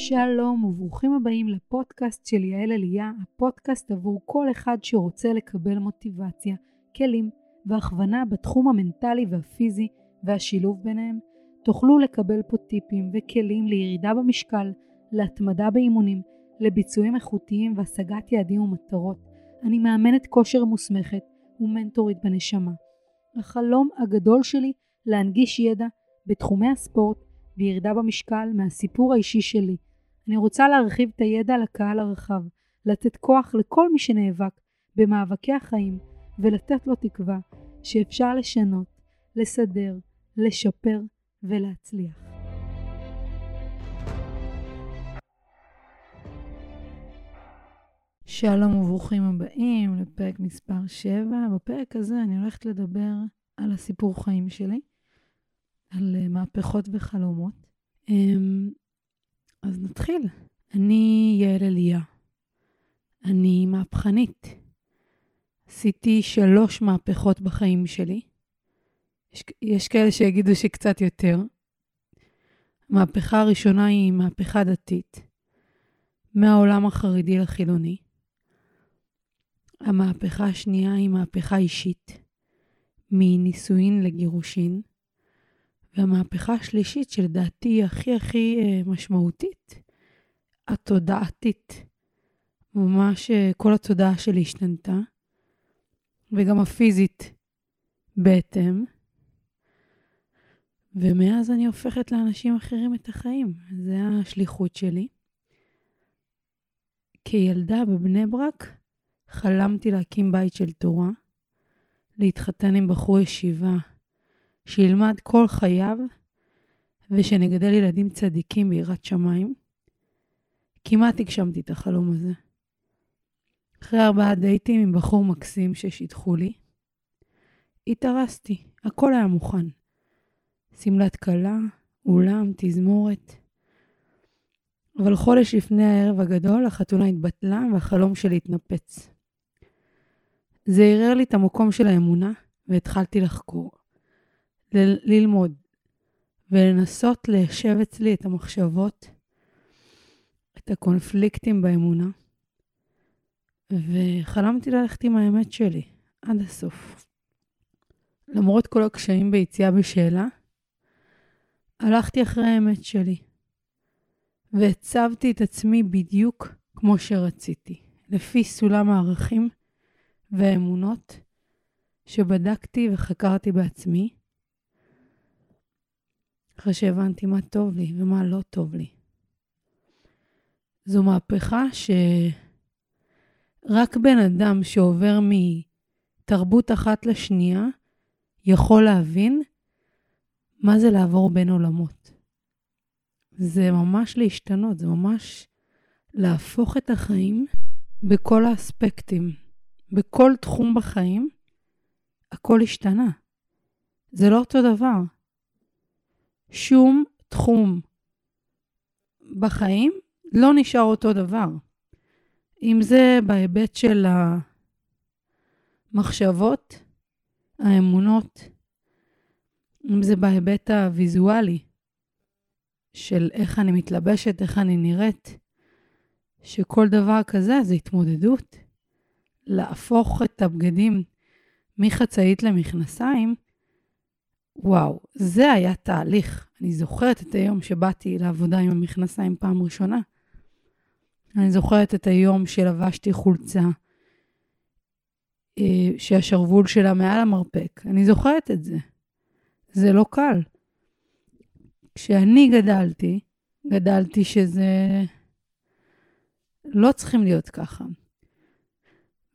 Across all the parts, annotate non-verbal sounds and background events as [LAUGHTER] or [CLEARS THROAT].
שלום וברוכים הבאים לפודקאסט של יעל אליה, הפודקאסט עבור כל אחד שרוצה לקבל מוטיבציה, כלים והכוונה בתחום המנטלי והפיזי והשילוב ביניהם. תוכלו לקבל פה טיפים וכלים לירידה במשקל, להתמדה באימונים, לביצועים איכותיים והשגת יעדים ומטרות. אני מאמנת כושר מוסמכת ומנטורית בנשמה. החלום הגדול שלי להנגיש ידע בתחומי הספורט וירידה במשקל מהסיפור האישי שלי. אני רוצה להרחיב את הידע לקהל הרחב, לתת כוח לכל מי שנאבק במאבקי החיים ולתת לו תקווה שאפשר לשנות, לסדר, לשפר ולהצליח. שלום וברוכים הבאים לפרק מספר 7. בפרק הזה אני הולכת לדבר על הסיפור חיים שלי, על אה, מהפכות וחלומות. אז נתחיל. אני יעל אליה. אני מהפכנית. עשיתי שלוש מהפכות בחיים שלי. יש, יש כאלה שיגידו שקצת יותר. המהפכה הראשונה היא מהפכה דתית, מהעולם החרדי לחילוני. המהפכה השנייה היא מהפכה אישית, מנישואין לגירושין. והמהפכה השלישית, שלדעתי היא הכי הכי אה, משמעותית, התודעתית. ממש אה, כל התודעה שלי השתנתה, וגם הפיזית בהתאם. ומאז אני הופכת לאנשים אחרים את החיים. זה השליחות שלי. כילדה בבני ברק חלמתי להקים בית של תורה, להתחתן עם בחור ישיבה שילמד כל חייו ושנגדל ילדים צדיקים ביראת שמיים. כמעט הגשמתי את החלום הזה. אחרי ארבעה דייטים עם בחור מקסים ששידחו לי, התארסתי, הכל היה מוכן. שמלת כלה, אולם, תזמורת. אבל חודש לפני הערב הגדול, החתונה התבטלה והחלום שלי התנפץ. זה ערער לי את המקום של האמונה, והתחלתי לחקור. ל- ללמוד ולנסות ליישב אצלי את המחשבות, את הקונפליקטים באמונה, וחלמתי ללכת עם האמת שלי עד הסוף. למרות כל הקשיים ביציאה בשאלה, הלכתי אחרי האמת שלי, והצבתי את עצמי בדיוק כמו שרציתי, לפי סולם הערכים והאמונות שבדקתי וחקרתי בעצמי, אחרי שהבנתי מה טוב לי ומה לא טוב לי. זו מהפכה שרק בן אדם שעובר מתרבות אחת לשנייה יכול להבין מה זה לעבור בין עולמות. זה ממש להשתנות, זה ממש להפוך את החיים בכל האספקטים. בכל תחום בחיים, הכל השתנה. זה לא אותו דבר. שום תחום בחיים לא נשאר אותו דבר. אם זה בהיבט של המחשבות, האמונות, אם זה בהיבט הוויזואלי של איך אני מתלבשת, איך אני נראית, שכל דבר כזה זה התמודדות. להפוך את הבגדים מחצאית למכנסיים, וואו, זה היה תהליך. אני זוכרת את היום שבאתי לעבודה עם המכנסיים פעם ראשונה. אני זוכרת את היום שלבשתי חולצה אה, שהשרוול שלה מעל המרפק. אני זוכרת את זה. זה לא קל. כשאני גדלתי, גדלתי שזה... לא צריכים להיות ככה.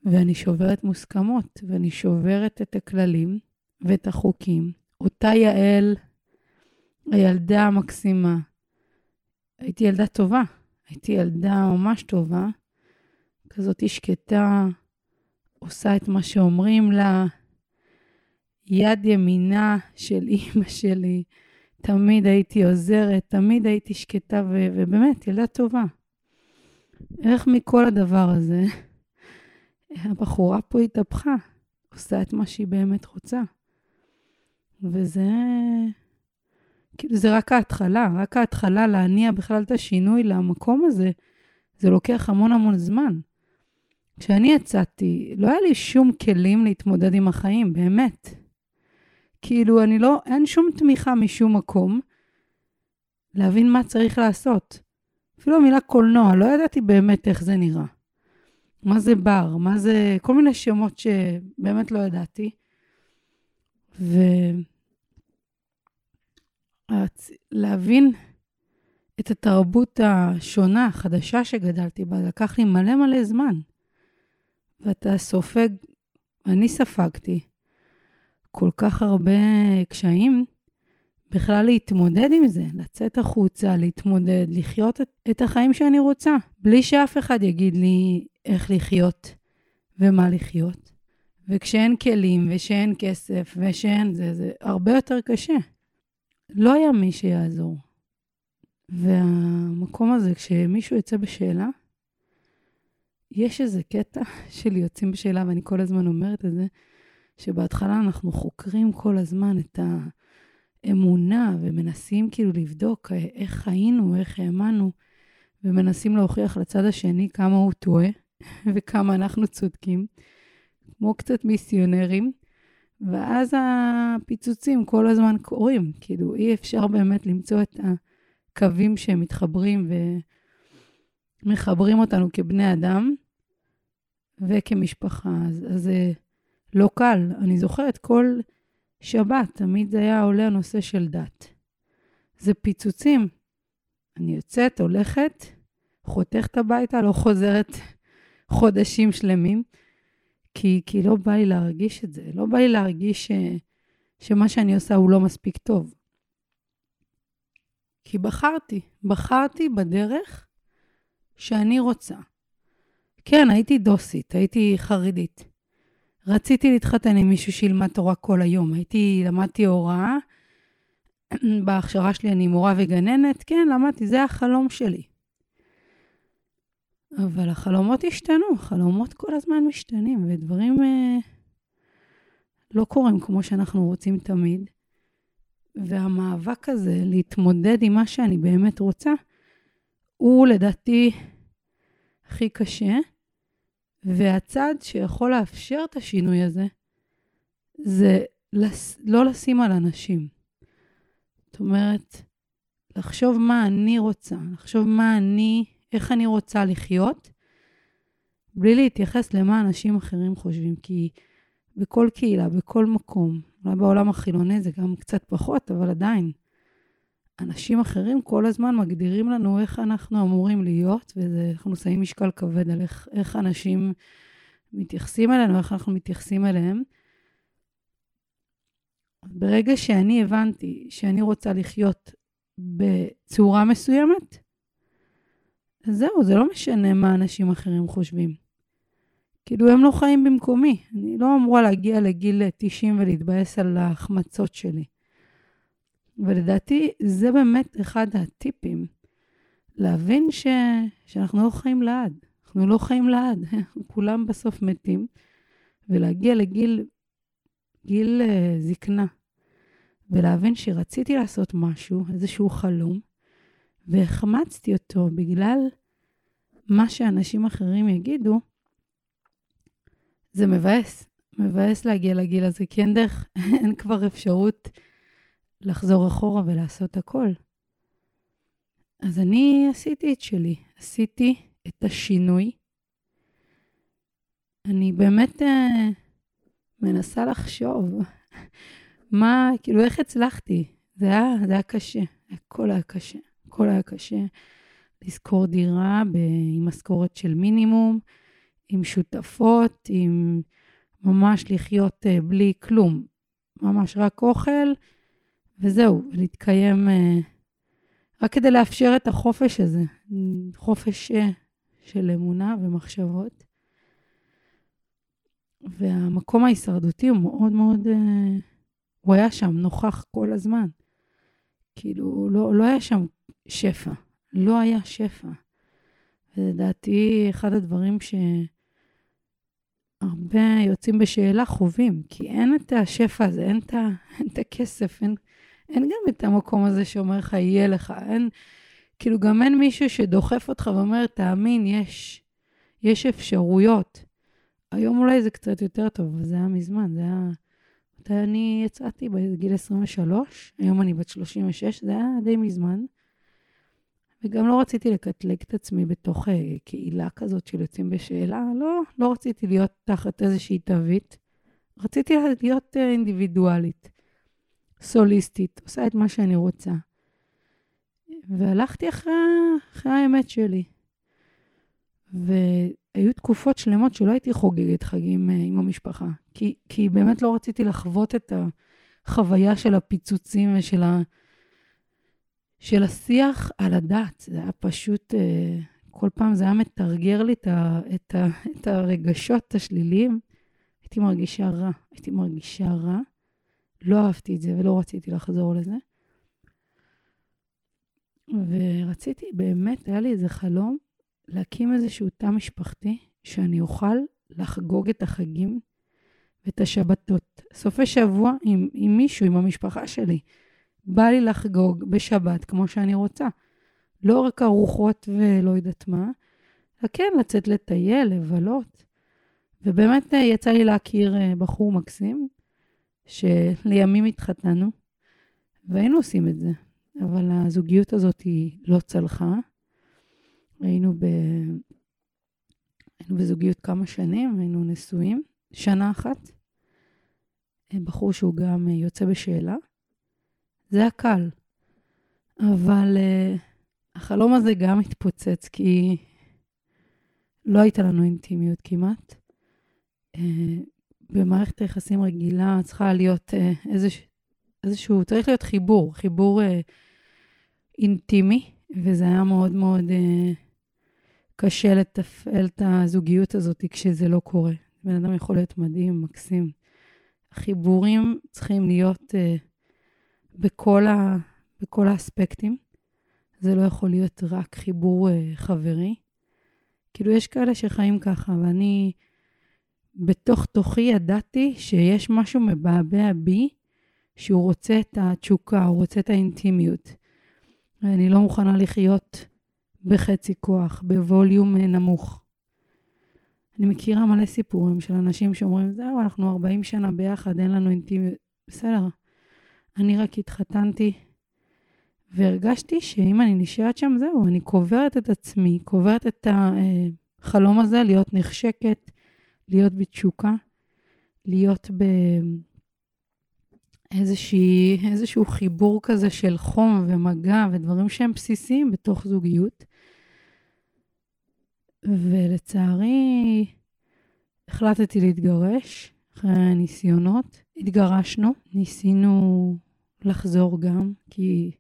ואני שוברת מוסכמות, ואני שוברת את הכללים ואת החוקים. אותה יעל, הילדה המקסימה, הייתי ילדה טובה, הייתי ילדה ממש טובה, כזאת שקטה, עושה את מה שאומרים לה, יד ימינה של אימא שלי, תמיד הייתי עוזרת, תמיד הייתי שקטה, ו- ובאמת, ילדה טובה. איך מכל הדבר הזה, הבחורה פה התהפכה, עושה את מה שהיא באמת רוצה. וזה כאילו זה רק ההתחלה, רק ההתחלה להניע בכלל את השינוי למקום הזה, זה לוקח המון המון זמן. כשאני יצאתי, לא היה לי שום כלים להתמודד עם החיים, באמת. כאילו, אני לא, אין שום תמיכה משום מקום להבין מה צריך לעשות. אפילו המילה קולנוע, לא ידעתי באמת איך זה נראה. מה זה בר, מה זה... כל מיני שמות שבאמת לא ידעתי. ולהבין את התרבות השונה, החדשה שגדלתי בה, לקח לי מלא מלא זמן. ואתה סופג, אני ספגתי כל כך הרבה קשיים, בכלל להתמודד עם זה, לצאת החוצה, להתמודד, לחיות את החיים שאני רוצה, בלי שאף אחד יגיד לי איך לחיות ומה לחיות. וכשאין כלים ושאין כסף ושאין זה, זה הרבה יותר קשה. לא היה מי שיעזור. והמקום הזה, כשמישהו יוצא בשאלה, יש איזה קטע [LAUGHS] של יוצאים בשאלה, ואני כל הזמן אומרת את זה, שבהתחלה אנחנו חוקרים כל הזמן את האמונה, ומנסים כאילו לבדוק איך חיינו, איך האמנו, ומנסים להוכיח לצד השני כמה הוא טועה, [LAUGHS] וכמה אנחנו צודקים, כמו קצת מיסיונרים. ואז הפיצוצים כל הזמן קורים, כאילו אי אפשר באמת למצוא את הקווים שהם מתחברים ומחברים אותנו כבני אדם וכמשפחה. אז, זה לא קל. אני זוכרת כל שבת, תמיד היה עולה הנושא של דת. זה פיצוצים. אני יוצאת, הולכת, חותכת הביתה, לא חוזרת חודשים שלמים, כי, כי לא בא לי להרגיש את זה. לא בא לי להרגיש ש, שמה שאני עושה הוא לא מספיק טוב. כי בחרתי, בחרתי בדרך שאני רוצה. כן, הייתי דוסית, הייתי חרדית. רציתי להתחתן עם מישהו שילמד תורה כל היום. הייתי, למדתי הוראה, [CLEARS THROAT] בהכשרה שלי אני מורה וגננת, כן, למדתי, זה החלום שלי. אבל החלומות השתנו, החלומות כל הזמן משתנים, ודברים אה, לא קורים כמו שאנחנו רוצים תמיד. והמאבק הזה להתמודד עם מה שאני באמת רוצה, הוא לדעתי הכי קשה, והצעד שיכול לאפשר את השינוי הזה, זה לס... לא לשים על אנשים. זאת אומרת, לחשוב מה אני רוצה, לחשוב מה אני איך אני רוצה לחיות, בלי להתייחס למה אנשים אחרים חושבים. כי בכל קהילה, בכל מקום, אולי בעולם החילוני זה גם קצת פחות, אבל עדיין, אנשים אחרים כל הזמן מגדירים לנו איך אנחנו אמורים להיות, ואנחנו שמים משקל כבד על איך, איך אנשים מתייחסים אלינו, איך אנחנו מתייחסים אליהם. ברגע שאני הבנתי שאני רוצה לחיות בצורה מסוימת, אז זהו, זה לא משנה מה אנשים אחרים חושבים. כאילו, הם לא חיים במקומי. אני לא אמורה להגיע לגיל 90 ולהתבאס על ההחמצות שלי. ולדעתי, זה באמת אחד הטיפים. להבין ש... שאנחנו לא חיים לעד. אנחנו לא חיים לעד, [LAUGHS] כולם בסוף מתים. ולהגיע לגיל גיל uh, זקנה, ולהבין שרציתי לעשות משהו, איזשהו חלום, והחמצתי אותו בגלל מה שאנשים אחרים יגידו, זה מבאס. מבאס להגיע לגיל הזה, כי אין דרך, [LAUGHS] אין כבר אפשרות לחזור אחורה ולעשות הכל. אז אני עשיתי את שלי, עשיתי את השינוי. אני באמת uh, מנסה לחשוב [LAUGHS] מה, כאילו, איך הצלחתי. זה היה, זה היה קשה, הכל היה קשה. הכל היה קשה. לשכור דירה ב... עם משכורת של מינימום, עם שותפות, עם ממש לחיות uh, בלי כלום. ממש רק אוכל, וזהו, להתקיים uh, רק כדי לאפשר את החופש הזה, חופש uh, של אמונה ומחשבות. והמקום ההישרדותי הוא מאוד מאוד, הוא היה שם, נוכח כל הזמן. כאילו, לא, לא היה שם שפע. לא היה שפע. ולדעתי, אחד הדברים שהרבה יוצאים בשאלה חווים, כי אין את השפע הזה, אין את, [LAUGHS] אין את הכסף, אין, אין גם את המקום הזה שאומר לך, יהיה לך. אין, כאילו, גם אין מישהו שדוחף אותך ואומר, תאמין, יש, יש אפשרויות. היום אולי זה קצת יותר טוב, אבל זה היה מזמן, זה היה... אני יצאתי? בגיל 23, היום אני בת 36, זה היה די מזמן. וגם לא רציתי לקטלג את עצמי בתוך uh, קהילה כזאת של יוצאים בשאלה, לא, לא רציתי להיות תחת איזושהי תווית. רציתי להיות uh, אינדיבידואלית, סוליסטית, עושה את מה שאני רוצה. והלכתי אחרי, אחרי האמת שלי. והיו תקופות שלמות שלא הייתי חוגגת חגים uh, עם המשפחה, כי, כי באמת לא רציתי לחוות את החוויה של הפיצוצים ושל ה... של השיח על הדת. זה היה פשוט, אה, כל פעם זה היה מתרגר לי את, ה, את, ה, את הרגשות השליליים. הייתי מרגישה רע, הייתי מרגישה רע. לא אהבתי את זה ולא רציתי לחזור לזה. ורציתי, באמת, היה לי איזה חלום להקים איזשהו תא משפחתי, שאני אוכל לחגוג את החגים ואת השבתות. סופי שבוע עם, עם מישהו, עם המשפחה שלי. בא לי לחגוג בשבת כמו שאני רוצה. לא רק ארוחות ולא יודעת מה, אלא כן, לצאת לטייל, לבלות. ובאמת אה, יצא לי להכיר אה, בחור מקסים, שלימים התחתנו, והיינו עושים את זה. אבל הזוגיות הזאת היא לא צלחה. היינו, ב... היינו בזוגיות כמה שנים, היינו נשואים, שנה אחת. אה, בחור שהוא גם יוצא בשאלה. זה היה קל. אבל uh, החלום הזה גם התפוצץ, כי לא הייתה לנו אינטימיות כמעט. Uh, במערכת היחסים רגילה צריכה להיות uh, איזוש, איזשהו, צריך להיות חיבור, חיבור uh, אינטימי, וזה היה מאוד מאוד uh, קשה לתפעל את הזוגיות הזאת כשזה לא קורה. בן אדם יכול להיות מדהים, מקסים. החיבורים צריכים להיות... Uh, בכל, ה, בכל האספקטים. זה לא יכול להיות רק חיבור uh, חברי. כאילו, יש כאלה שחיים ככה, ואני בתוך תוכי ידעתי שיש משהו מבעבע בי, שהוא רוצה את התשוקה, הוא רוצה את האינטימיות. ואני לא מוכנה לחיות בחצי כוח, בווליום אה, נמוך. אני מכירה מלא סיפורים של אנשים שאומרים, זהו, אנחנו 40 שנה ביחד, אין לנו אינטימיות. בסדר, אני רק התחתנתי, והרגשתי שאם אני נשארת שם, זהו, אני קוברת את עצמי, קוברת את החלום הזה להיות נחשקת, להיות בתשוקה, להיות באיזשהו חיבור כזה של חום ומגע ודברים שהם בסיסיים בתוך זוגיות. ולצערי, החלטתי להתגרש אחרי ניסיונות. התגרשנו, ניסינו לחזור גם, כי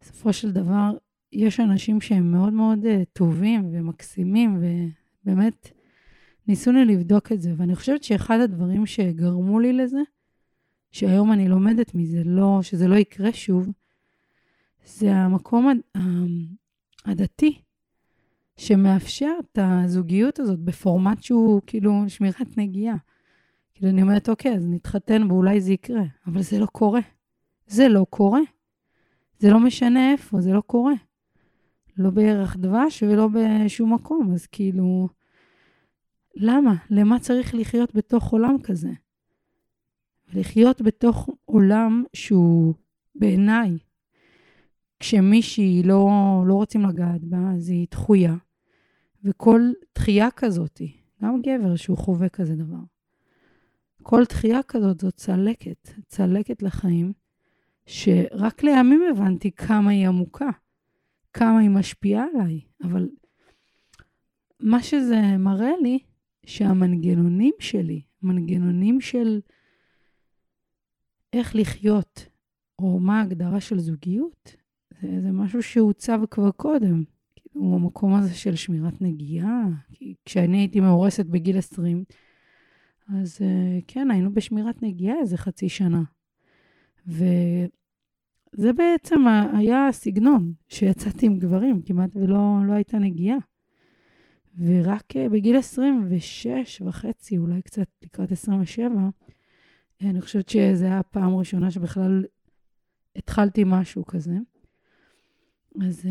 בסופו של דבר יש אנשים שהם מאוד מאוד uh, טובים ומקסימים, ובאמת ניסינו לבדוק את זה. ואני חושבת שאחד הדברים שגרמו לי לזה, שהיום אני לומדת מזה, לא, שזה לא יקרה שוב, זה המקום הדתי, שמאפשר את הזוגיות הזאת בפורמט שהוא כאילו שמירת נגיעה. כאילו, אני אומרת, אוקיי, אז נתחתן ואולי זה יקרה, אבל זה לא קורה. זה לא קורה. זה לא משנה איפה, זה לא קורה. לא בירח דבש ולא בשום מקום, אז כאילו, למה? למה צריך לחיות בתוך עולם כזה? לחיות בתוך עולם שהוא בעיניי, כשמישהי לא, לא רוצים לגעת בה, אז היא דחויה. וכל דחייה כזאת, גם גבר שהוא חווה כזה דבר, כל דחייה כזאת זאת צלקת, צלקת לחיים, שרק לימים הבנתי כמה היא עמוקה, כמה היא משפיעה עליי, אבל מה שזה מראה לי, שהמנגנונים שלי, מנגנונים של איך לחיות, או מה ההגדרה של זוגיות, זה, זה משהו שהוצב כבר קודם. כאילו, המקום הזה של שמירת נגיעה. כשאני הייתי מאורסת בגיל 20, אז אה, כן, היינו בשמירת נגיעה איזה חצי שנה. וזה בעצם היה הסגנון שיצאתי עם גברים, כמעט ולא לא הייתה נגיעה. ורק אה, בגיל 26 וחצי, אולי קצת לקראת 27, אני חושבת שזו הייתה הפעם הראשונה שבכלל התחלתי משהו כזה. אז uh,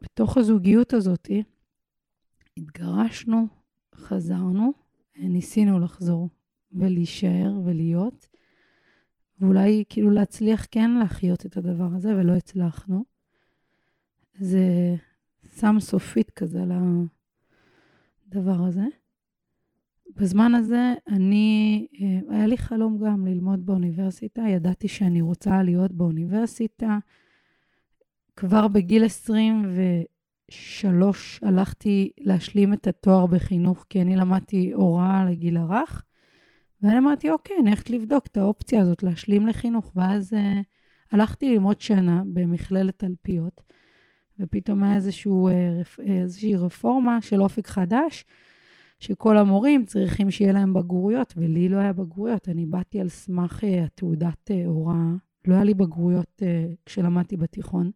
בתוך הזוגיות הזאת התגרשנו, חזרנו, ניסינו לחזור ולהישאר ולהיות, ואולי כאילו להצליח כן להחיות את הדבר הזה, ולא הצלחנו. זה שם סופית כזה לדבר הזה. בזמן הזה אני, אה, היה לי חלום גם ללמוד באוניברסיטה, ידעתי שאני רוצה להיות באוניברסיטה. כבר בגיל 23 הלכתי להשלים את התואר בחינוך, כי אני למדתי הוראה לגיל הרך, ואני אמרתי, אוקיי, אני הולכת לבדוק את האופציה הזאת, להשלים לחינוך. ואז uh, הלכתי ללמוד שנה במכללת תלפיות, ופתאום היה איזשהו, uh, איזושהי רפורמה של אופק חדש, שכל המורים צריכים שיהיה להם בגרויות, ולי לא היה בגרויות. אני באתי על סמך uh, התעודת uh, הוראה, לא היה לי בגרויות uh, כשלמדתי בתיכון.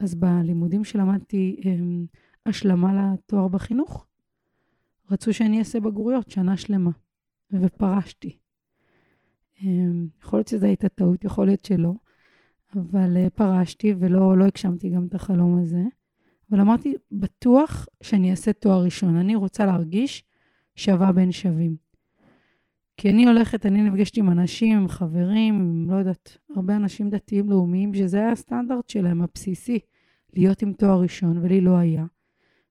אז בלימודים שלמדתי um, השלמה לתואר בחינוך, רצו שאני אעשה בגרויות שנה שלמה, ופרשתי. Um, יכול להיות שזו הייתה טעות, יכול להיות שלא, אבל uh, פרשתי ולא לא הגשמתי גם את החלום הזה. אבל אמרתי, בטוח שאני אעשה תואר ראשון. אני רוצה להרגיש שווה בין שווים. כי אני הולכת, אני נפגשת עם אנשים, עם חברים, עם, לא יודעת, הרבה אנשים דתיים לאומיים, שזה היה הסטנדרט שלהם, הבסיסי, להיות עם תואר ראשון, ולי לא היה.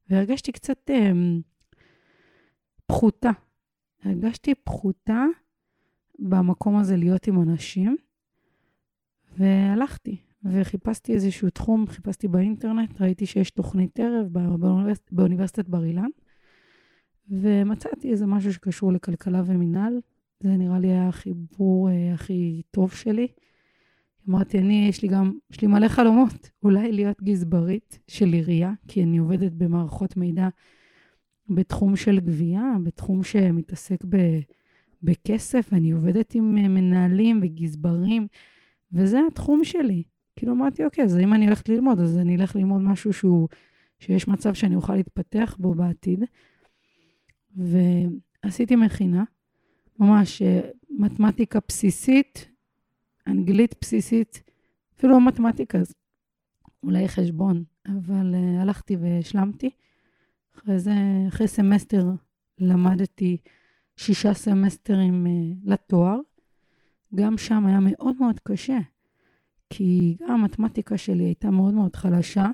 והרגשתי קצת אה, פחותה. הרגשתי פחותה במקום הזה להיות עם אנשים, והלכתי. וחיפשתי איזשהו תחום, חיפשתי באינטרנט, ראיתי שיש תוכנית ערב באוניברסיטת, באוניברסיטת בר אילן, ומצאתי איזה משהו שקשור לכלכלה ומינהל. זה נראה לי היה החיבור אה, הכי טוב שלי. אמרתי, אני, יש לי גם, יש לי מלא חלומות, אולי להיות גזברית של עירייה, כי אני עובדת במערכות מידע בתחום של גבייה, בתחום שמתעסק ב, בכסף, אני עובדת עם אה, מנהלים וגזברים, וזה התחום שלי. כאילו אמרתי, אוקיי, אז אם אני הולכת ללמוד, אז אני אלך ללמוד משהו שהוא, שיש מצב שאני אוכל להתפתח בו בעתיד. ועשיתי מכינה, ממש אה, מתמטיקה בסיסית, אנגלית בסיסית, אפילו לא מתמטיקה, אז אולי חשבון, אבל uh, הלכתי והשלמתי. אחרי זה, אחרי סמסטר למדתי שישה סמסטרים uh, לתואר. גם שם היה מאוד מאוד קשה. כי גם המתמטיקה שלי הייתה מאוד מאוד חלשה.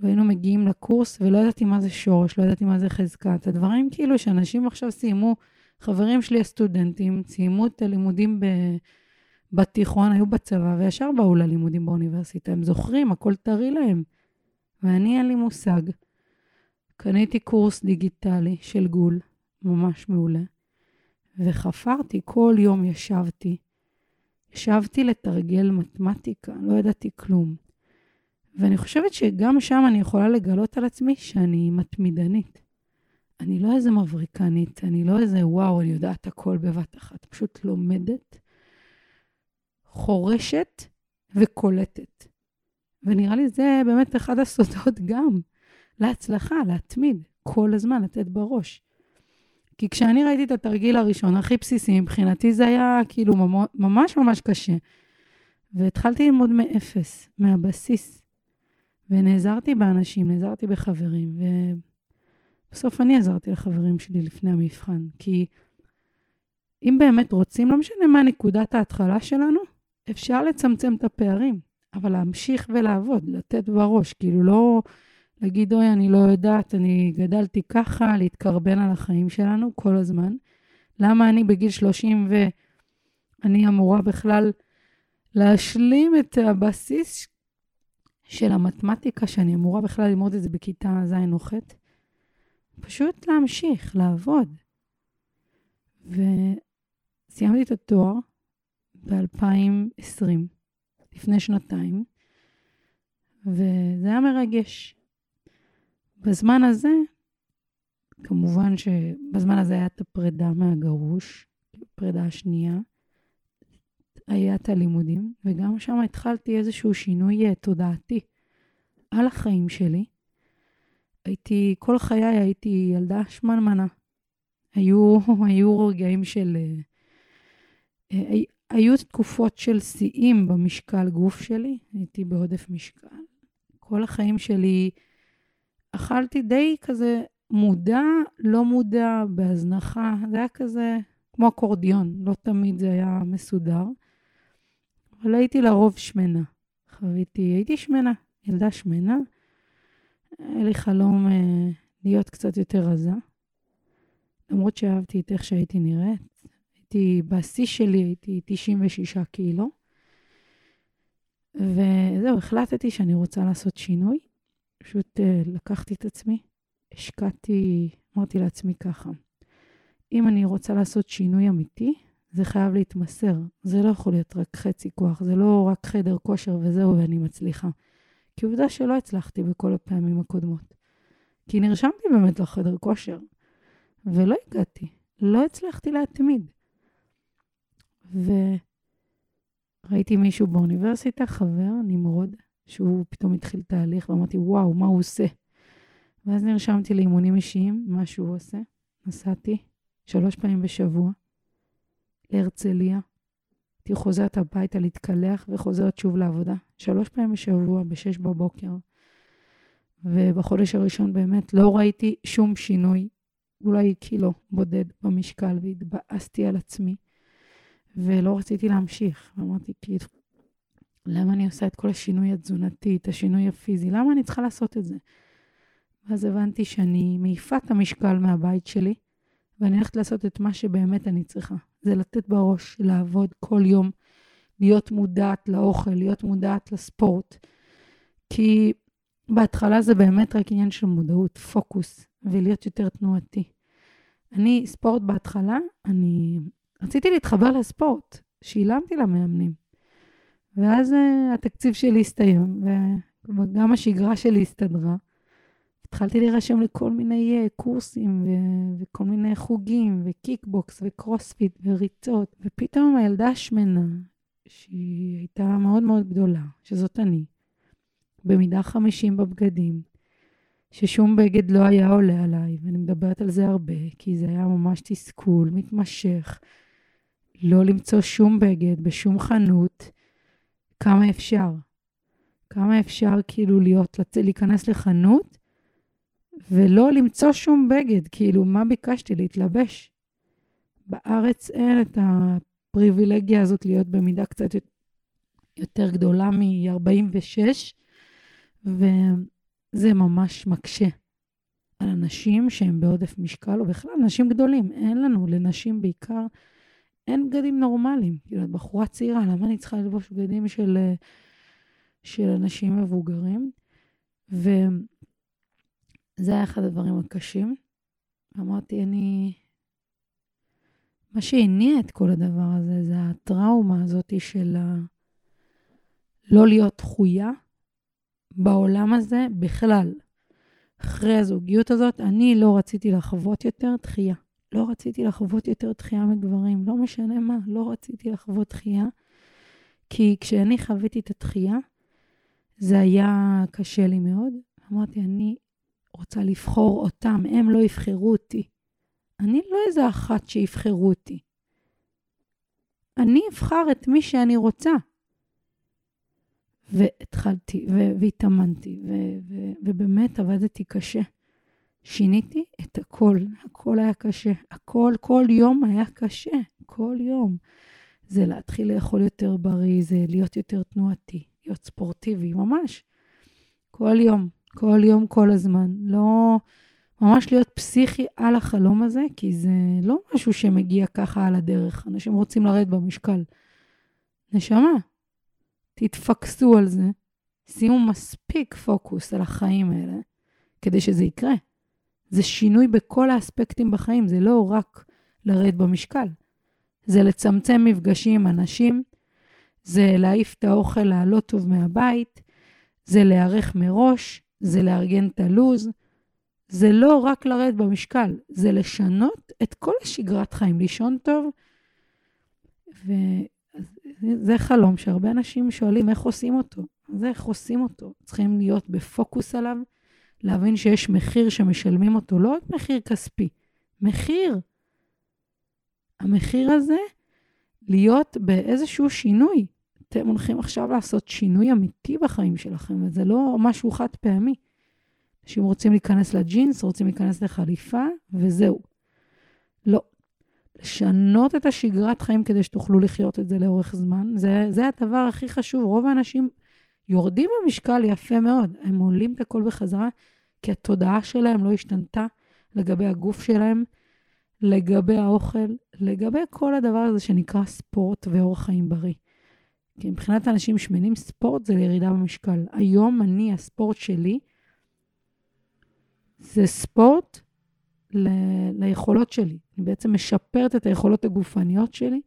והיינו מגיעים לקורס ולא ידעתי מה זה שורש, לא ידעתי מה זה חזקה. הדברים כאילו שאנשים עכשיו סיימו, חברים שלי הסטודנטים, סיימו את הלימודים ב... בתיכון, היו בצבא וישר באו ללימודים באוניברסיטה. הם זוכרים, הכל טרי להם. ואני אין לי מושג. קניתי קורס דיגיטלי של גול, ממש מעולה, וחפרתי, כל יום ישבתי ישבתי לתרגל מתמטיקה, לא ידעתי כלום. ואני חושבת שגם שם אני יכולה לגלות על עצמי שאני מתמידנית. אני לא איזה מבריקנית, אני לא איזה וואו, אני יודעת הכל בבת אחת. פשוט לומדת, חורשת וקולטת. ונראה לי זה באמת אחד הסודות גם להצלחה, להתמיד, כל הזמן לתת בראש. כי כשאני ראיתי את התרגיל הראשון, הכי בסיסי, מבחינתי זה היה כאילו ממש ממש קשה. והתחלתי ללמוד מאפס, מהבסיס. ונעזרתי באנשים, נעזרתי בחברים, ובסוף אני עזרתי לחברים שלי לפני המבחן. כי אם באמת רוצים, לא משנה מה נקודת ההתחלה שלנו, אפשר לצמצם את הפערים, אבל להמשיך ולעבוד, לתת בראש, כאילו לא... להגיד, אוי, אני לא יודעת, אני גדלתי ככה, להתקרבן על החיים שלנו כל הזמן. למה אני בגיל 30 ואני אמורה בכלל להשלים את הבסיס של המתמטיקה, שאני אמורה בכלל ללמוד את זה בכיתה ז' או ח'? פשוט להמשיך, לעבוד. וסיימתי את התואר ב-2020, לפני שנתיים, וזה היה מרגש. בזמן הזה, כמובן שבזמן הזה היה את הפרידה מהגרוש, הפרידה השנייה, היה את הלימודים, וגם שם התחלתי איזשהו שינוי אה, תודעתי על החיים שלי. הייתי, כל חיי הייתי ילדה שמנמנה. היו, היו רגעים של... אה, אה, היו תקופות של שיאים במשקל גוף שלי, הייתי בעודף משקל. כל החיים שלי אכלתי די כזה מודע, לא מודע, בהזנחה. זה היה כזה כמו אקורדיון, לא תמיד זה היה מסודר. אבל הייתי לרוב שמנה. חוויתי, הייתי שמנה, ילדה שמנה. היה לי חלום אה, להיות קצת יותר רזה. למרות שאהבתי את איך שהייתי נראית. הייתי, בשיא שלי הייתי 96 קילו. וזהו, החלטתי שאני רוצה לעשות שינוי. פשוט uh, לקחתי את עצמי, השקעתי, אמרתי לעצמי ככה, אם אני רוצה לעשות שינוי אמיתי, זה חייב להתמסר. זה לא יכול להיות רק חצי כוח, זה לא רק חדר כושר וזהו ואני מצליחה. כי עובדה שלא הצלחתי בכל הפעמים הקודמות. כי נרשמתי באמת לחדר כושר, ולא הגעתי, לא הצלחתי להתמיד. וראיתי מישהו באוניברסיטה, חבר, נמרוד, שהוא פתאום התחיל תהליך, ואמרתי, וואו, מה הוא עושה? ואז נרשמתי לאימונים אישיים, מה שהוא עושה. נסעתי שלוש פעמים בשבוע להרצליה. הייתי חוזרת הביתה להתקלח וחוזרת שוב לעבודה. שלוש פעמים בשבוע, בשש בבוקר. ובחודש הראשון באמת לא ראיתי שום שינוי, אולי קילו בודד במשקל, והתבאסתי על עצמי, ולא רציתי להמשיך. אמרתי, כאילו, למה אני עושה את כל השינוי התזונתי, את השינוי הפיזי? למה אני צריכה לעשות את זה? ואז הבנתי שאני מעיפה את המשקל מהבית שלי, ואני הולכת לעשות את מה שבאמת אני צריכה. זה לתת בראש, לעבוד כל יום, להיות מודעת לאוכל, להיות מודעת לספורט. כי בהתחלה זה באמת רק עניין של מודעות, פוקוס, ולהיות יותר תנועתי. אני, ספורט בהתחלה, אני רציתי להתחבר לספורט, שילמתי למאמנים. ואז uh, התקציב שלי הסתיים, וגם השגרה שלי הסתדרה. התחלתי להירשם לכל מיני uh, קורסים ו- וכל מיני חוגים, וקיקבוקס, וקרוספיט, וריצות, ופתאום הילדה השמנה, שהיא הייתה מאוד מאוד גדולה, שזאת אני, במידה 50 בבגדים, ששום בגד לא היה עולה עליי, ואני מדברת על זה הרבה, כי זה היה ממש תסכול מתמשך. לא למצוא שום בגד בשום חנות, כמה אפשר. כמה אפשר כאילו להיות. להיכנס לחנות ולא למצוא שום בגד, כאילו, מה ביקשתי? להתלבש. בארץ אין את הפריבילגיה הזאת להיות במידה קצת יותר גדולה מ-46, וזה ממש מקשה על אנשים שהם בעודף משקל, או בכלל אנשים גדולים. אין לנו, לנשים בעיקר, אין בגדים נורמליים. כאילו, את בחורה צעירה, למה אני צריכה ללבוש בגדים של, של אנשים מבוגרים? וזה היה אחד הדברים הקשים. אמרתי, אני... מה שהניע את כל הדבר הזה זה הטראומה הזאת של ה... לא להיות דחויה בעולם הזה בכלל. אחרי הזוגיות הזאת, אני לא רציתי לחוות יותר דחייה. לא רציתי לחוות יותר דחייה מגברים, לא משנה מה, לא רציתי לחוות דחייה. כי כשאני חוויתי את הדחייה, זה היה קשה לי מאוד. אמרתי, אני רוצה לבחור אותם, הם לא יבחרו אותי. אני לא איזה אחת שיבחרו אותי. אני אבחר את מי שאני רוצה. והתחלתי, והתאמנתי, ובאמת עבדתי קשה. שיניתי את הכל, הכל היה קשה. הכל, כל יום היה קשה, כל יום. זה להתחיל לאכול יותר בריא, זה להיות יותר תנועתי, להיות ספורטיבי, ממש. כל יום, כל יום, כל הזמן. לא, ממש להיות פסיכי על החלום הזה, כי זה לא משהו שמגיע ככה על הדרך. אנשים רוצים לרדת במשקל. נשמה, תתפקסו על זה, שימו מספיק פוקוס על החיים האלה, כדי שזה יקרה. זה שינוי בכל האספקטים בחיים, זה לא רק לרדת במשקל. זה לצמצם מפגשים עם אנשים, זה להעיף את האוכל הלא טוב מהבית, זה להיערך מראש, זה לארגן את הלו"ז. זה לא רק לרדת במשקל, זה לשנות את כל השגרת חיים, לישון טוב. וזה חלום שהרבה אנשים שואלים איך עושים אותו. אז איך עושים אותו? צריכים להיות בפוקוס עליו, להבין שיש מחיר שמשלמים אותו, לא רק מחיר כספי, מחיר. המחיר הזה להיות באיזשהו שינוי. אתם הולכים עכשיו לעשות שינוי אמיתי בחיים שלכם, וזה לא משהו חד פעמי. אנשים רוצים להיכנס לג'ינס, רוצים להיכנס לחליפה, וזהו. לא. לשנות את השגרת חיים כדי שתוכלו לחיות את זה לאורך זמן, זה, זה הדבר הכי חשוב. רוב האנשים יורדים במשקל יפה מאוד, הם עולים את הכל בחזרה, כי התודעה שלהם לא השתנתה לגבי הגוף שלהם, לגבי האוכל, לגבי כל הדבר הזה שנקרא ספורט ואורח חיים בריא. כי מבחינת אנשים שמנים, ספורט זה לירידה במשקל. היום אני, הספורט שלי, זה ספורט ל- ליכולות שלי. אני בעצם משפרת את היכולות הגופניות שלי,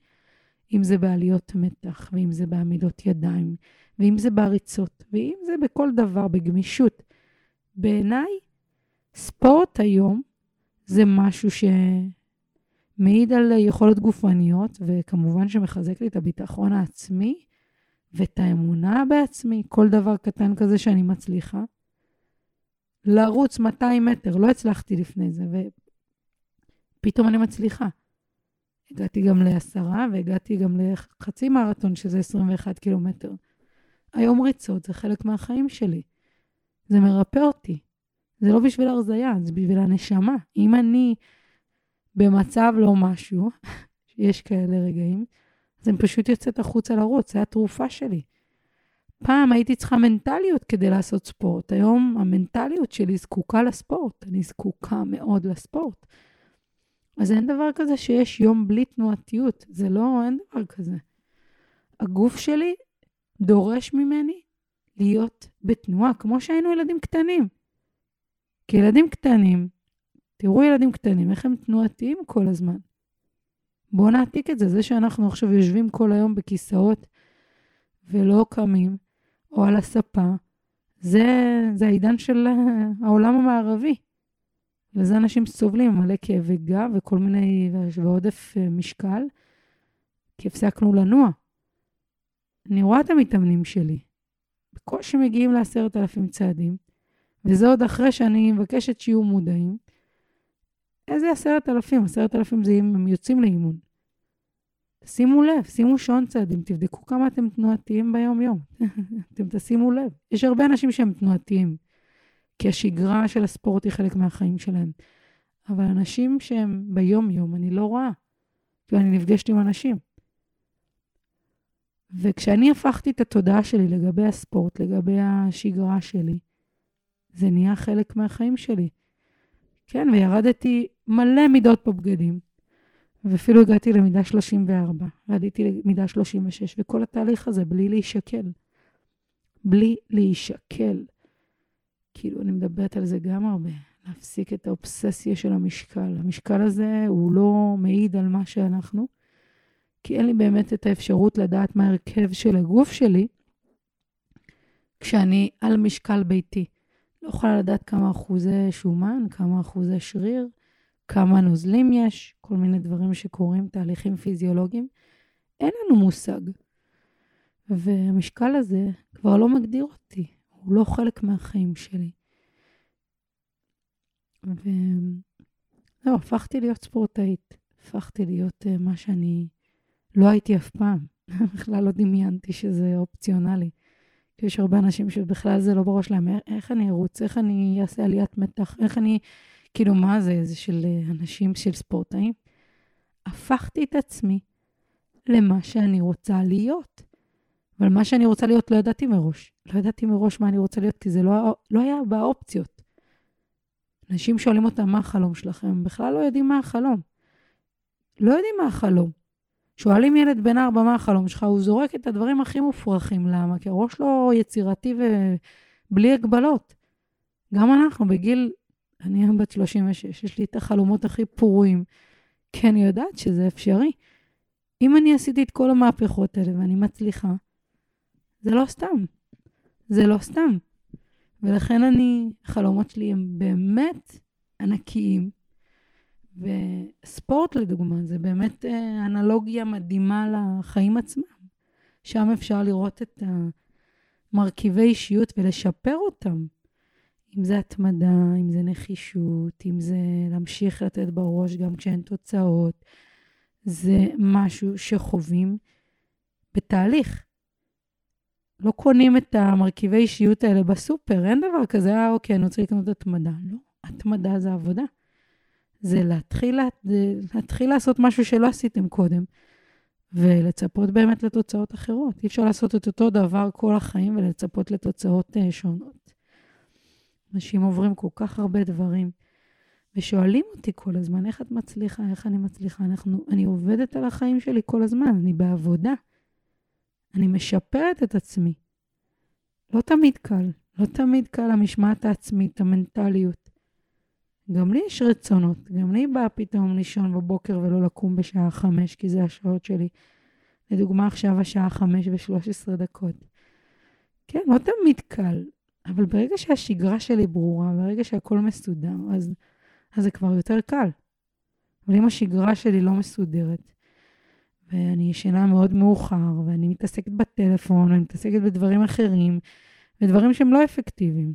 אם זה בעליות מתח, ואם זה בעמידות ידיים, ואם זה בעריצות, ואם זה בכל דבר, בגמישות. בעיניי, ספורט היום זה משהו שמעיד על יכולות גופניות, וכמובן שמחזק לי את הביטחון העצמי ואת האמונה בעצמי, כל דבר קטן כזה שאני מצליחה. לרוץ 200 מטר, לא הצלחתי לפני זה, ופתאום אני מצליחה. הגעתי גם לעשרה והגעתי גם לחצי מרתון, שזה 21 קילומטר. היום ריצות זה חלק מהחיים שלי. זה מרפא אותי. זה לא בשביל הרזייה, זה בשביל הנשמה. אם אני במצב לא משהו, [LAUGHS] יש כאלה רגעים, אז אני פשוט יוצאת החוצה לרוץ, זה התרופה שלי. פעם הייתי צריכה מנטליות כדי לעשות ספורט, היום המנטליות שלי זקוקה לספורט, אני זקוקה מאוד לספורט. אז אין דבר כזה שיש יום בלי תנועתיות, זה לא, אין דבר כזה. הגוף שלי דורש ממני להיות בתנועה, כמו שהיינו ילדים קטנים. כי ילדים קטנים, תראו ילדים קטנים, איך הם תנועתיים כל הזמן. בואו נעתיק את זה, זה שאנחנו עכשיו יושבים כל היום בכיסאות ולא קמים, או על הספה, זה, זה העידן של העולם המערבי. וזה אנשים סובלים, מלא כאבי גב וכל מיני, ועודף אה, משקל, כי הפסקנו לנוע. אני רואה את המתאמנים שלי, בקושי מגיעים לעשרת אלפים צעדים, וזה עוד אחרי שאני מבקשת שיהיו מודעים. איזה עשרת אלפים? עשרת אלפים זה אם הם יוצאים לאימון. שימו לב, שימו שעון צעדים, תבדקו כמה אתם תנועתיים ביום-יום. [LAUGHS] אתם תשימו לב. יש הרבה אנשים שהם תנועתיים, כי השגרה של הספורט היא חלק מהחיים שלהם. אבל אנשים שהם ביום-יום, אני לא רואה, כי אני נפגשת עם אנשים. וכשאני הפכתי את התודעה שלי לגבי הספורט, לגבי השגרה שלי, זה נהיה חלק מהחיים שלי. כן, וירדתי מלא מידות בבגדים. ואפילו הגעתי למידה 34, ועליתי למידה 36, וכל התהליך הזה בלי להישקל. בלי להישקל. כאילו, אני מדברת על זה גם הרבה, להפסיק את האובססיה של המשקל. המשקל הזה הוא לא מעיד על מה שאנחנו, כי אין לי באמת את האפשרות לדעת מה ההרכב של הגוף שלי כשאני על משקל ביתי. לא יכולה לדעת כמה אחוזי שומן, כמה אחוזי שריר, כמה נוזלים יש, כל מיני דברים שקורים, תהליכים פיזיולוגיים. אין לנו מושג. והמשקל הזה כבר לא מגדיר אותי, הוא לא חלק מהחיים שלי. וזהו, הפכתי להיות ספורטאית. הפכתי להיות uh, מה שאני לא הייתי אף פעם. [LAUGHS] בכלל לא דמיינתי שזה אופציונלי. יש הרבה אנשים שבכלל זה לא בראש להם, איך אני ארוץ, איך אני אעשה עליית מתח, איך אני כאילו, מה זה? זה של אה, אנשים, של ספורטאים. הפכתי את עצמי למה שאני רוצה להיות. אבל מה שאני רוצה להיות לא ידעתי מראש. לא ידעתי מראש מה אני רוצה להיות, כי זה לא, לא היה באופציות. אנשים שואלים אותם, מה החלום שלכם? הם בכלל לא יודעים מה החלום. לא יודעים מה החלום. שואלים ילד בן ארבע, מה החלום שלך? הוא זורק את הדברים הכי מופרכים. למה? כי הראש לא יצירתי ובלי הגבלות. גם אנחנו בגיל אני היום בת 36, יש לי את החלומות הכי פרועים, כי אני יודעת שזה אפשרי. אם אני עשיתי את כל המהפכות האלה ואני מצליחה, זה לא סתם. זה לא סתם. ולכן אני, החלומות שלי הם באמת ענקיים. וספורט לדוגמה, זה באמת אה, אנלוגיה מדהימה לחיים עצמם. שם אפשר לראות את המרכיבי אישיות ולשפר אותם. אם זה התמדה, אם זה נחישות, אם זה להמשיך לתת בראש גם כשאין תוצאות. זה משהו שחווים בתהליך. לא קונים את המרכיבי אישיות האלה בסופר, אין דבר כזה, אה, אוקיי, אני רוצה לקנות התמדה. לא, התמדה זה עבודה. זה להתחיל, להתחיל לעשות משהו שלא עשיתם קודם, ולצפות באמת לתוצאות אחרות. אי אפשר לעשות את אותו דבר כל החיים ולצפות לתוצאות uh, שונות. אנשים עוברים כל כך הרבה דברים, ושואלים אותי כל הזמן, איך את מצליחה, איך אני מצליחה. אנחנו, אני עובדת על החיים שלי כל הזמן, אני בעבודה. אני משפרת את עצמי. לא תמיד קל, לא תמיד קל המשמעת העצמית, המנטליות. גם לי יש רצונות, גם לי בא פתאום לישון בבוקר ולא לקום בשעה חמש, כי זה השעות שלי. לדוגמה, עכשיו השעה חמש ושלוש עשרה דקות. כן, לא תמיד קל, אבל ברגע שהשגרה שלי ברורה, ברגע שהכל מסודר, אז, אז זה כבר יותר קל. אבל אם השגרה שלי לא מסודרת, ואני ישנה מאוד מאוחר, ואני מתעסקת בטלפון, ואני מתעסקת בדברים אחרים, ודברים שהם לא אפקטיביים.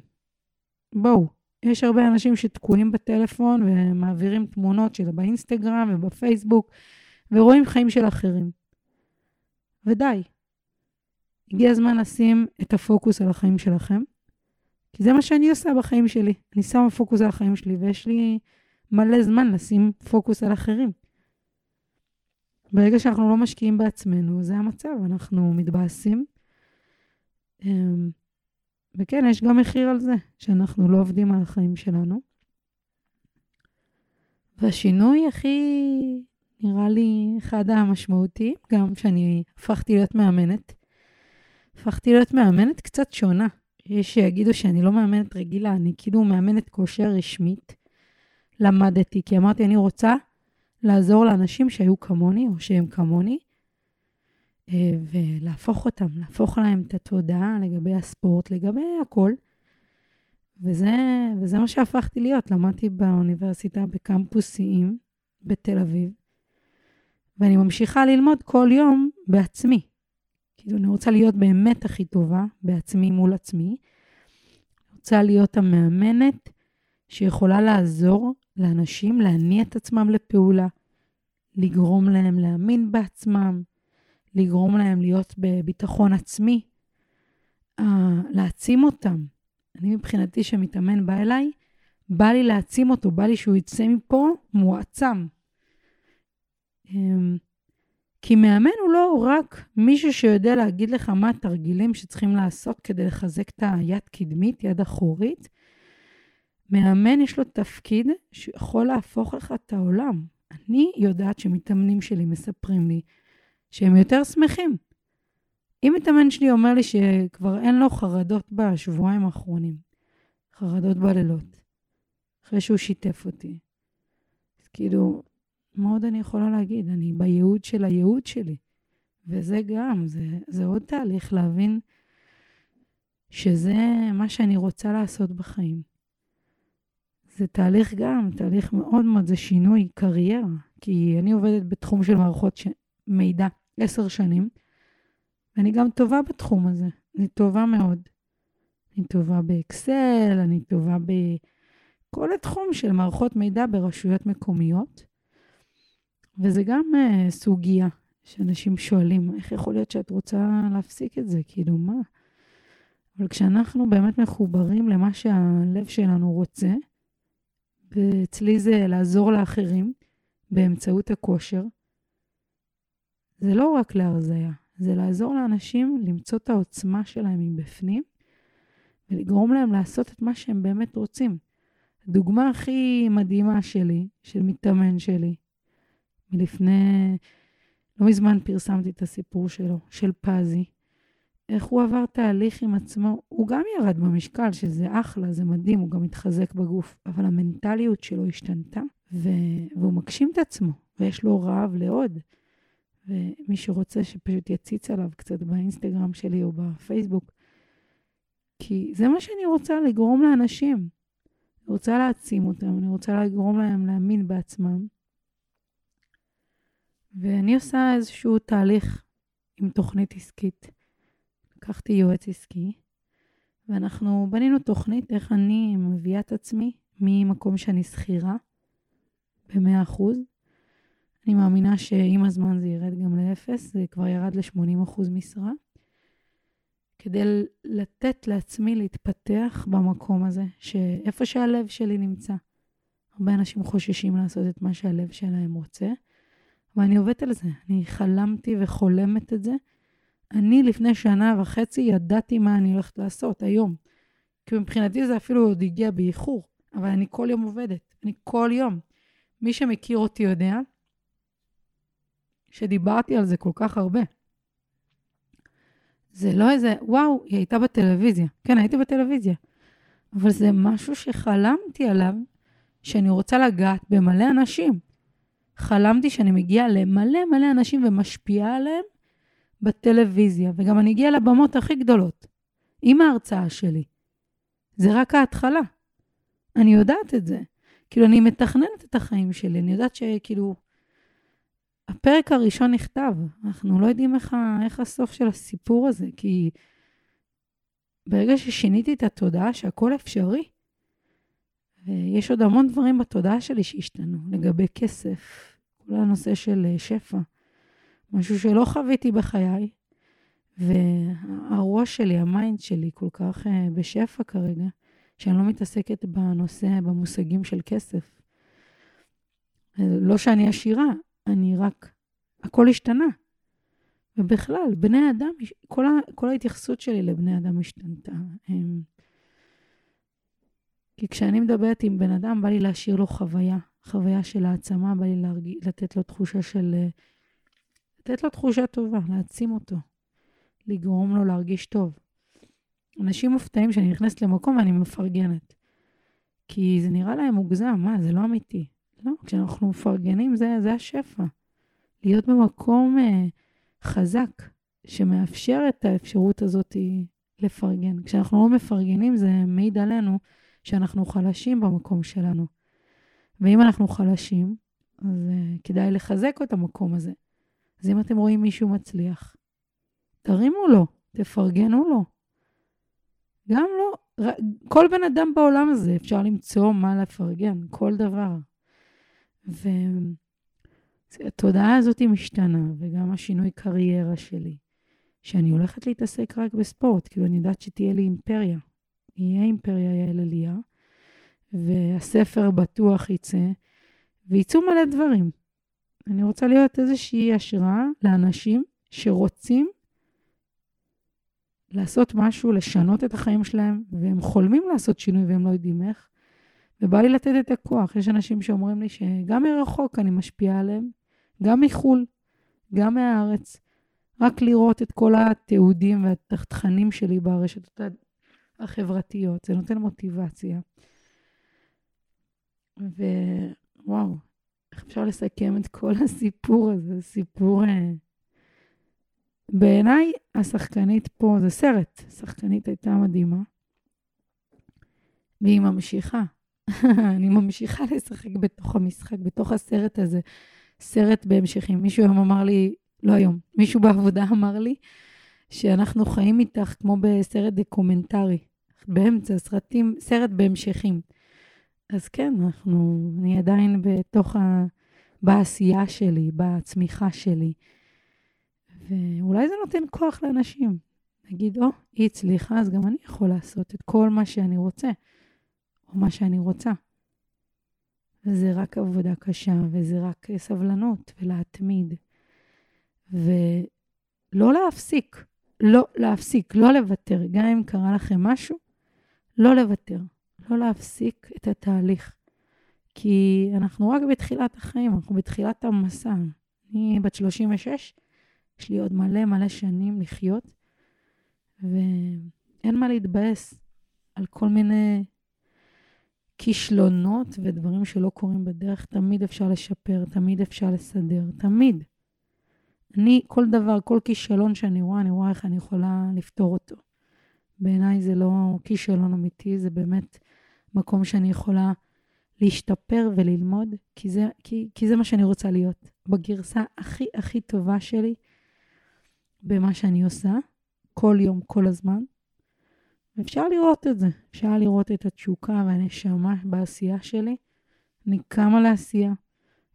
בואו, יש הרבה אנשים שתקועים בטלפון ומעבירים תמונות שלה באינסטגרם ובפייסבוק, ורואים חיים של אחרים. ודי. הגיע הזמן לשים את הפוקוס על החיים שלכם, כי זה מה שאני עושה בחיים שלי. אני שמה פוקוס על החיים שלי, ויש לי מלא זמן לשים פוקוס על אחרים. ברגע שאנחנו לא משקיעים בעצמנו, זה המצב, אנחנו מתבאסים. אמ, וכן, יש גם מחיר על זה, שאנחנו לא עובדים על החיים שלנו. והשינוי הכי, נראה לי, אחד המשמעותיים, גם שאני הפכתי להיות מאמנת. הפכתי להיות מאמנת קצת שונה. יש שיגידו שאני לא מאמנת רגילה, אני כאילו מאמנת כושר רשמית. למדתי, כי אמרתי, אני רוצה לעזור לאנשים שהיו כמוני, או שהם כמוני, אה, ולהפוך אותם, להפוך להם את התודעה לגבי הספורט, לגבי הכל. וזה, וזה מה שהפכתי להיות. למדתי באוניברסיטה בקמפוס שיאים בתל אביב, ואני ממשיכה ללמוד כל יום בעצמי. כאילו, אני רוצה להיות באמת הכי טובה בעצמי מול עצמי. רוצה להיות המאמנת שיכולה לעזור לאנשים להניע את עצמם לפעולה, לגרום להם להאמין בעצמם, לגרום להם להיות בביטחון עצמי, uh, להעצים אותם. אני מבחינתי, שמתאמן בא אליי, בא לי להעצים אותו, בא לי שהוא יצא מפה מועצם. Um, כי מאמן הוא לא רק מישהו שיודע להגיד לך מה התרגילים שצריכים לעשות כדי לחזק את היד קדמית, יד אחורית. מאמן יש לו תפקיד שיכול להפוך לך את העולם. אני יודעת שמתאמנים שלי מספרים לי שהם יותר שמחים. אם מתאמן שלי אומר לי שכבר אין לו חרדות בשבועיים האחרונים, חרדות בלילות, אחרי שהוא שיתף אותי, אז כאילו, מה עוד אני יכולה להגיד? אני בייעוד של הייעוד שלי. וזה גם, זה, זה עוד תהליך להבין שזה מה שאני רוצה לעשות בחיים. זה תהליך גם, תהליך מאוד מאוד, זה שינוי קריירה. כי אני עובדת בתחום של מערכות ש... מידע עשר שנים, ואני גם טובה בתחום הזה. אני טובה מאוד. אני טובה באקסל, אני טובה בכל התחום של מערכות מידע ברשויות מקומיות. וזה גם uh, סוגיה שאנשים שואלים, איך יכול להיות שאת רוצה להפסיק את זה? כאילו, מה? אבל כשאנחנו באמת מחוברים למה שהלב שלנו רוצה, ואצלי זה לעזור לאחרים באמצעות הכושר, זה לא רק להרזייה, זה לעזור לאנשים למצוא את העוצמה שלהם מבפנים ולגרום להם לעשות את מה שהם באמת רוצים. הדוגמה הכי מדהימה שלי, של מתאמן שלי, מלפני, לא מזמן פרסמתי את הסיפור שלו, של פזי, איך הוא עבר תהליך עם עצמו. הוא גם ירד במשקל, שזה אחלה, זה מדהים, הוא גם התחזק בגוף, אבל המנטליות שלו השתנתה, ו... והוא מגשים את עצמו, ויש לו רעב לעוד. ומי שרוצה שפשוט יציץ עליו קצת באינסטגרם שלי או בפייסבוק, כי זה מה שאני רוצה לגרום לאנשים. אני רוצה להעצים אותם, אני רוצה לגרום להם להאמין בעצמם. ואני עושה איזשהו תהליך עם תוכנית עסקית. לקחתי יועץ עסקי, ואנחנו בנינו תוכנית איך אני מביאה את עצמי ממקום שאני שכירה ב-100%. אני מאמינה שעם הזמן זה ירד גם לאפס, זה כבר ירד ל-80% משרה. כדי לתת לעצמי להתפתח במקום הזה, שאיפה שהלב שלי נמצא. הרבה אנשים חוששים לעשות את מה שהלב שלהם רוצה, ואני עובדת על זה. אני חלמתי וחולמת את זה. אני לפני שנה וחצי ידעתי מה אני הולכת לעשות היום. כי מבחינתי זה אפילו עוד הגיע באיחור, אבל אני כל יום עובדת. אני כל יום. מי שמכיר אותי יודע שדיברתי על זה כל כך הרבה. זה לא איזה, וואו, היא הייתה בטלוויזיה. כן, הייתי בטלוויזיה. אבל זה משהו שחלמתי עליו, שאני רוצה לגעת במלא אנשים. חלמתי שאני מגיעה למלא מלא אנשים ומשפיעה עליהם בטלוויזיה, וגם אני אגיע לבמות הכי גדולות, עם ההרצאה שלי. זה רק ההתחלה. אני יודעת את זה. כאילו, אני מתכננת את החיים שלי, אני יודעת שכאילו, הפרק הראשון נכתב, אנחנו לא יודעים איך, איך הסוף של הסיפור הזה, כי ברגע ששיניתי את התודעה שהכל אפשרי, ויש עוד המון דברים בתודעה שלי שהשתנו, לגבי כסף, כל הנושא של אה, שפע, משהו שלא חוויתי בחיי, והראש שלי, ה mind שלי כל כך uh, בשפע כרגע, שאני לא מתעסקת בנושא, במושגים של כסף. לא שאני עשירה, אני רק, הכל השתנה. ובכלל, בני אדם, כל, ה, כל ההתייחסות שלי לבני אדם השתנתה. הם... כי כשאני מדברת עם בן אדם, בא לי להשאיר לו חוויה, חוויה של העצמה, בא לי להרג... לתת לו תחושה של... לתת לו תחושה טובה, להעצים אותו, לגרום לו להרגיש טוב. אנשים מופתעים שאני נכנסת למקום ואני מפרגנת. כי זה נראה להם מוגזם, מה, זה לא אמיתי. לא, כשאנחנו מפרגנים זה, זה השפע. להיות במקום אה, חזק, שמאפשר את האפשרות הזאת לפרגן. כשאנחנו לא מפרגנים זה מעיד עלינו שאנחנו חלשים במקום שלנו. ואם אנחנו חלשים, אז uh, כדאי לחזק את המקום הזה. אז אם אתם רואים מישהו מצליח, תרימו לו, תפרגנו לו. גם לא, כל בן אדם בעולם הזה אפשר למצוא מה לפרגן, כל דבר. והתודעה הזאת משתנה, וגם השינוי קריירה שלי, שאני הולכת להתעסק רק בספורט, כאילו אני יודעת שתהיה לי אימפריה. יהיה אימפריה יעל עלייה, והספר בטוח יצא, ויצאו מלא דברים. אני רוצה להיות איזושהי השראה לאנשים שרוצים לעשות משהו, לשנות את החיים שלהם, והם חולמים לעשות שינוי והם לא יודעים איך. ובא לי לתת את הכוח. יש אנשים שאומרים לי שגם מרחוק אני משפיעה עליהם, גם מחו"ל, גם מהארץ. רק לראות את כל התיעודים והתכנים שלי ברשתות החברתיות, זה נותן מוטיבציה. ווואו, איך אפשר לסכם את כל הסיפור הזה? סיפור... אה, בעיניי, השחקנית פה, זה סרט, השחקנית הייתה מדהימה, והיא ממשיכה. [LAUGHS] אני ממשיכה לשחק בתוך המשחק, בתוך הסרט הזה, סרט בהמשכים. מישהו היום אמר לי, לא היום, מישהו בעבודה אמר לי, שאנחנו חיים איתך כמו בסרט דוקומנטרי, באמצע, סרטים, סרט בהמשכים. אז כן, אנחנו, אני עדיין בתוך ה... בעשייה שלי, בצמיחה שלי. ואולי זה נותן כוח לאנשים. נגיד, או, oh, היא הצליחה, אז גם אני יכול לעשות את כל מה שאני רוצה, או מה שאני רוצה. וזה רק עבודה קשה, וזה רק סבלנות, ולהתמיד. ולא להפסיק, לא להפסיק, לא לוותר. גם אם קרה לכם משהו, לא לוותר. לא להפסיק את התהליך. כי אנחנו רק בתחילת החיים, אנחנו בתחילת המסע. אני בת 36, יש לי עוד מלא מלא שנים לחיות, ואין מה להתבאס על כל מיני כישלונות ודברים שלא קורים בדרך. תמיד אפשר לשפר, תמיד אפשר לסדר, תמיד. אני, כל דבר, כל כישלון שאני רואה, אני רואה איך אני יכולה לפתור אותו. בעיניי זה לא כישלון אמיתי, זה באמת מקום שאני יכולה להשתפר וללמוד, כי זה, כי, כי זה מה שאני רוצה להיות. בגרסה הכי הכי טובה שלי במה שאני עושה, כל יום, כל הזמן. אפשר לראות את זה, אפשר לראות את התשוקה והנשמה בעשייה שלי. אני קמה לעשייה,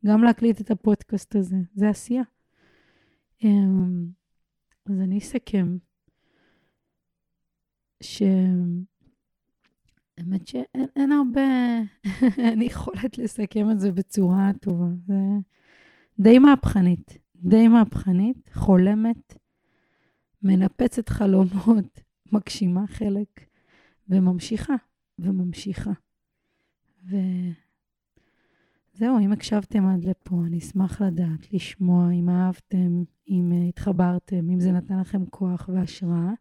גם להקליט את הפודקאסט הזה, זה עשייה. אמ, אז אני אסכם, שהאמת שאין הרבה, [LAUGHS] אין יכולת לסכם את זה בצורה טובה. זה די מהפכנית, די מהפכנית, חולמת, מנפצת חלומות, [LAUGHS] מגשימה חלק, וממשיכה, וממשיכה. ו... זהו, אם הקשבתם עד לפה, אני אשמח לדעת, לשמוע אם אהבתם, אם התחברתם, אם זה נתן לכם כוח והשראה.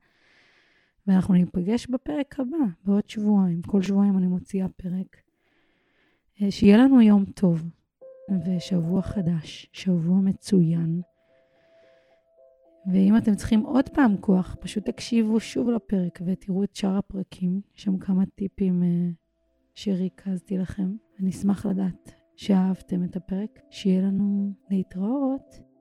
ואנחנו ניפגש בפרק הבא, בעוד שבועיים. כל שבועיים אני מוציאה פרק. Uh, שיהיה לנו יום טוב ושבוע חדש, שבוע מצוין. ואם אתם צריכים עוד פעם כוח, פשוט תקשיבו שוב לפרק ותראו את שאר הפרקים. יש שם כמה טיפים uh, שריכזתי לכם. אני אשמח לדעת שאהבתם את הפרק, שיהיה לנו להתראות.